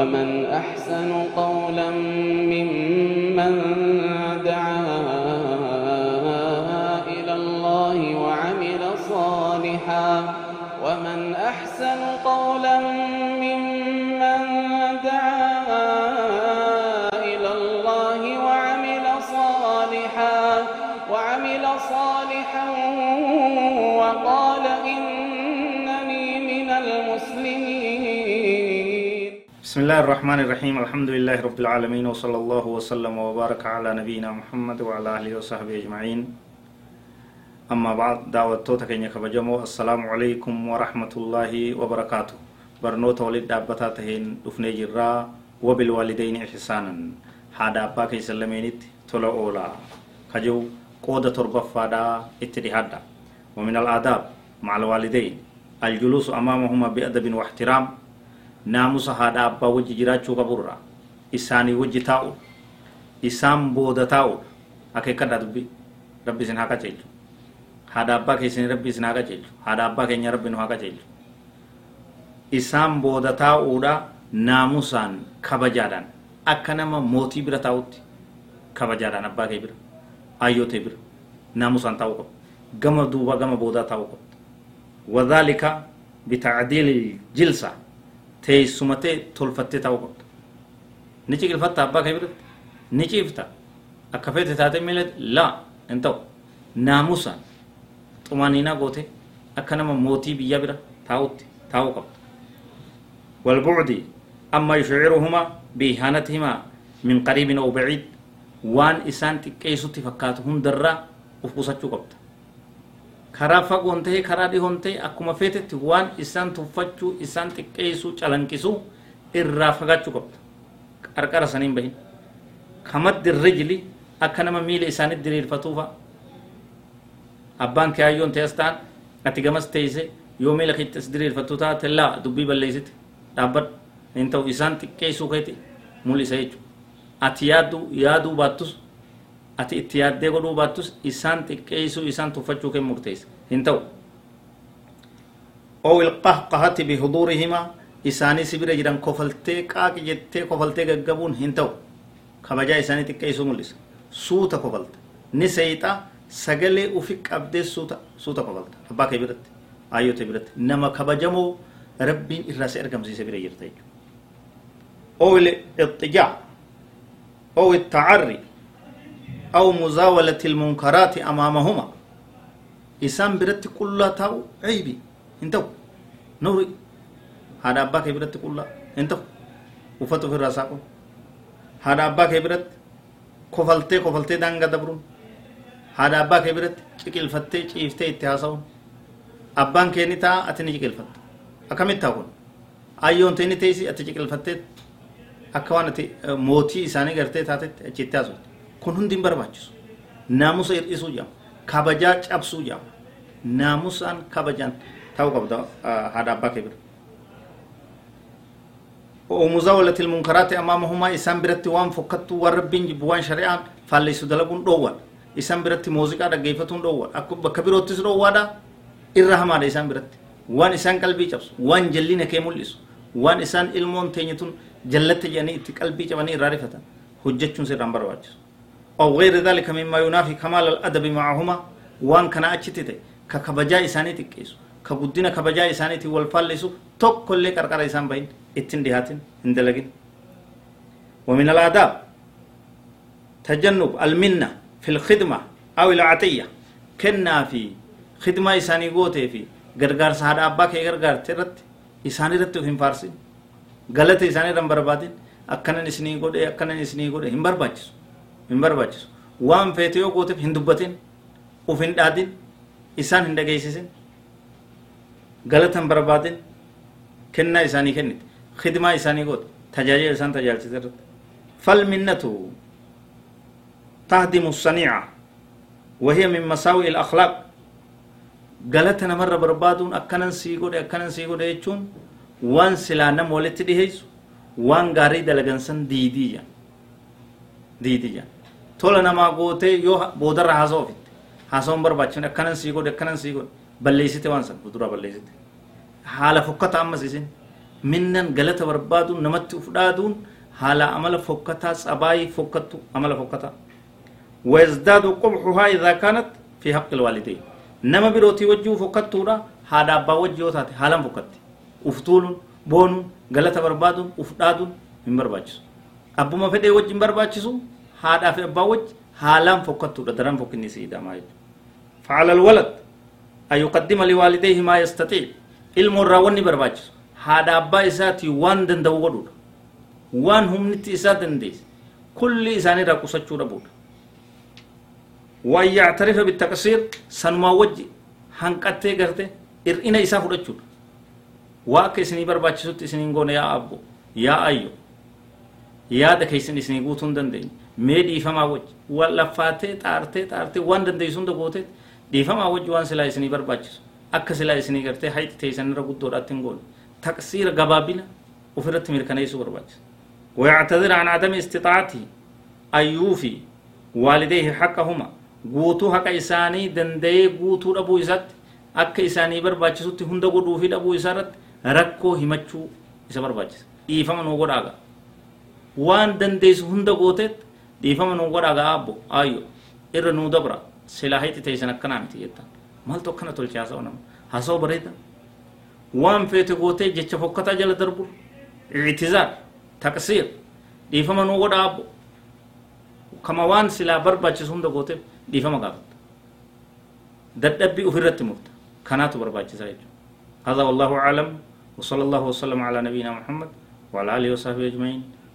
ومن أحسن قولا ممن بسم الله الرحمن الرحيم الحمد لله رب العالمين وصلى الله وسلم وبارك على نبينا محمد وعلى آله وصحبه أجمعين أما بعد دعوة توتا كينيا كبجمو السلام عليكم ورحمة الله وبركاته برنوتا ولد دابتا تهين دفني جرا وبالوالدين إحسانا هذا أبا كي سلمينت تولا أولا كجو قودة تربفادا اتدهادا ومن الآداب مع الوالدين الجلوس أمامهما بأدب واحترام naamusa haadha abbaa wajji jiraachuu qaburra. Isaanii wajji taa'u. Isaan booda taa'u. Akeekkadha dubbi rabbi. Isin haa qaceelchu haadha abbaa keessanii rabbi isin haa qaceelchu haadha abbaa keenya rabbi nu haa qaceelchu isaan booda taa'uudha naamusaan kabajaadhaan akka nama mootii bira taa'utti kabajaadhaan abbaa kee bira ayyootee bira naamusaan taa'uu qabu. Gama duubaa gama boodaa taa'uu qabu. Wadhaalika bitacdiili jilsa teessumatee tolfattee taa'uu qabda ni ciqilfatta abbaa kee biratti ni ciifta akka feete taatee miilee laa hin ta'u naamusaan xumaaniinaa goote akka nama mootii biyya bira taa'utti taa'uu qabda والبعد أما يشعرهما بإهانتهما من قريب أو بعيد وان إسان تكيسو تفكاتهم درا وفقساتشو قبطة karaa fagoon ta'e karaa dhihoon ta'e akkuma feetetti waan isaan tuffachuu isaan xiqqeessuu calanqisuu irraa fagaachuu qabda qarqara saniin bahin kamaddi rijli akka nama miila isaanitti diriirfatuufa abbaan kaayyoon ta'e as ta'an ati gamas teeyse yoo miila keetti as diriirfattu taate laa dubbii balleessite dhaabbadhu hin ta'u isaan xiqqeessuu keeti mul'isa jechuudha ati yaaduu yaaduu baattus ati itti yaaddee godhuu baattus isaan xiqqeessuu isaan tuffachuu kee murteessa hin ta'u oo ilqahqahati bihuduurihima isaanii sibira jiran kofaltee qaaqi jettee kofaltee gaggabuun hin ta'u kabajaa isaanii xiqqeessuu mul'isa suuta kofalta ni seeyxa sagalee ufi qabdee suuta suuta kofalta abbaa kee biratti ayyoote biratti nama kabajamoo rabbiin irraa si argamsiise bira jirta jechuudha أو مزاولة المنكرات أمامهما. إسان برت كلا تاو. عيبي. انتو. نوري. هذا أباك برت كلا انتو. وفتو في الرساقو هذا أباك برت كفلتي كفلتي دانغا دبرون. هذا أباك برت شكل فتي شيفتي اتحاسون أبان كيني تا أتني شكل فت. أكمل تاون أيون تيني تيسي أتي شكل فتي أكوان أتي موتي إساني غرتي تاتي أجتاسون kun hundi hin barbaachisu naamusa hir'isuu jedhama kabajaa cabsuu jedhama naamusaan kabajaan ta'uu qabda haadha abbaa kee bira ومزاولة المنكرات أمامهما إسان برتي وان فكتو وربين جبوان شريعان فالليسو دلقون دوان إسان برتي موسيقى دا قيفتون دوان أكو بكبيرو تسرو وادا. إرهما دا إسان برتي. وان إسان قلبي جبس وان جلين كي ملسو وان إسان إلمون تينيتون جلت جاني إتي قلبي جباني رارفتا حجتشون سير رمبر واجس. أو غير ذلك مما ينافي كمال الأدب معهما وان كان أجتته ككبجاء إساني تكيسو كبدنا كبجاء إساني تي والفالسو توك كل كركر إسان بين إتن دهاتن اندلقين ومن الآداب تجنب المنة في الخدمة أو العطية كنا في خدمة إساني قوتي في غرغار سهاد أبا كي غرغار ترت إساني رتو هم فارسين غلط إساني رم بربادين أكنن إسني قوده أكنن إسني قوده هم برباجسو hin barbaachisu waan feete yoo gooteef hin dubbatin uf hin dhaadin isaan hin dhageessisin galata hin barbaadin kennaa isaanii kennite khidmaa isaanii goote tajaajila isaan tajaajilchite irratti falminnatu tahdimu saniica وهي من مساوئ الأخلاق galata namarra barbaaduun akkanan sii godhe akkanan sii godhe jechuun waan silaa nama walitti dhiheessu waan gaarii dalagansan tola namaa gootee yoo boodarra haasa'u ofitte haasa'uun barbaachifne akkanan sii godhe akkanan sii godhe. Balleessite waan san fuuldura balleessite. Haala fokkata ammas isin. Minnan galata barbaaduun namatti fudhaaduun haala amala fokkataa tsabaayii fokkattu amala fokkataa. Wayazdaadu qubxuhaa idaa kaanat fi haqqi ilwaalidayn nama birootii wajjuu fokkattuudha haadha abbaa wajji yoo taate haalan fokkatti. Uf tuuluun boonuun galata barbaaduun uf hin barbaachisu. Abbuma fedhee wajji barbaachisu برباجسو هذا في أبا وجه حالا فكتورا درام فكني سيدا ما فعلى الولد أن يقدم لوالديه ما يستطيع ilmu irraa wanni barbaachisu haadha abbaa isaatii waan danda'u godhuudha waan humnitti isaa dandeesse kulli isaaniirraa qusachuu dhabuudha waan yactarifa bitaqsiir sanumaa wajji hanqattee garte ir'ina isaa fudhachuudha waa akka isinii barbaachisutti isiniin goone yaa abbo yaa ayyo yaada keessan isinii guutuu hin dandeenye mee dhiifamaa wajji waan laffaatee xaartee xaartee waan dandeessu hunda gootee dhiifamaa wajji waan silaa isinii barbaachisu akka silaa isinii gartee hayti teessan irra guddoodhaatti hin goone taqsiira gabaabina ofirratti mirkaneessuu barbaachisa ويعتذر عن عدم استطاعته أن يوفي والديه حقهما guutuu haqa isaanii danda'ee guutuu dhabuu isaatti akka isaanii barbaachisutti hunda godhuu fi dhabuu isaa irratti rakkoo himachuu isa barbaachisa dhiifama nuu godhaaga waan dandeessu hunda gooteet dhiifama nuu godhaaga abbo aayyo irra nuu dabra silaa hayti teessan akkanaa miti jettaan maaltu akkana tolche haasa'u nama haasa'u bareeda waan feete gootee jecha fokkataa jala darbu ictizaar taqsiir dhiifama nuu godha abbo kama waan silaa barbaachisu hunda gooteef dhiifama gaafatta dadhabbii ofirratti murta kanaatu barbaachisaa jechuudha هذا والله أعلم وصلى الله وسلم على نبينا محمد وعلى آله وصحبه أجمعين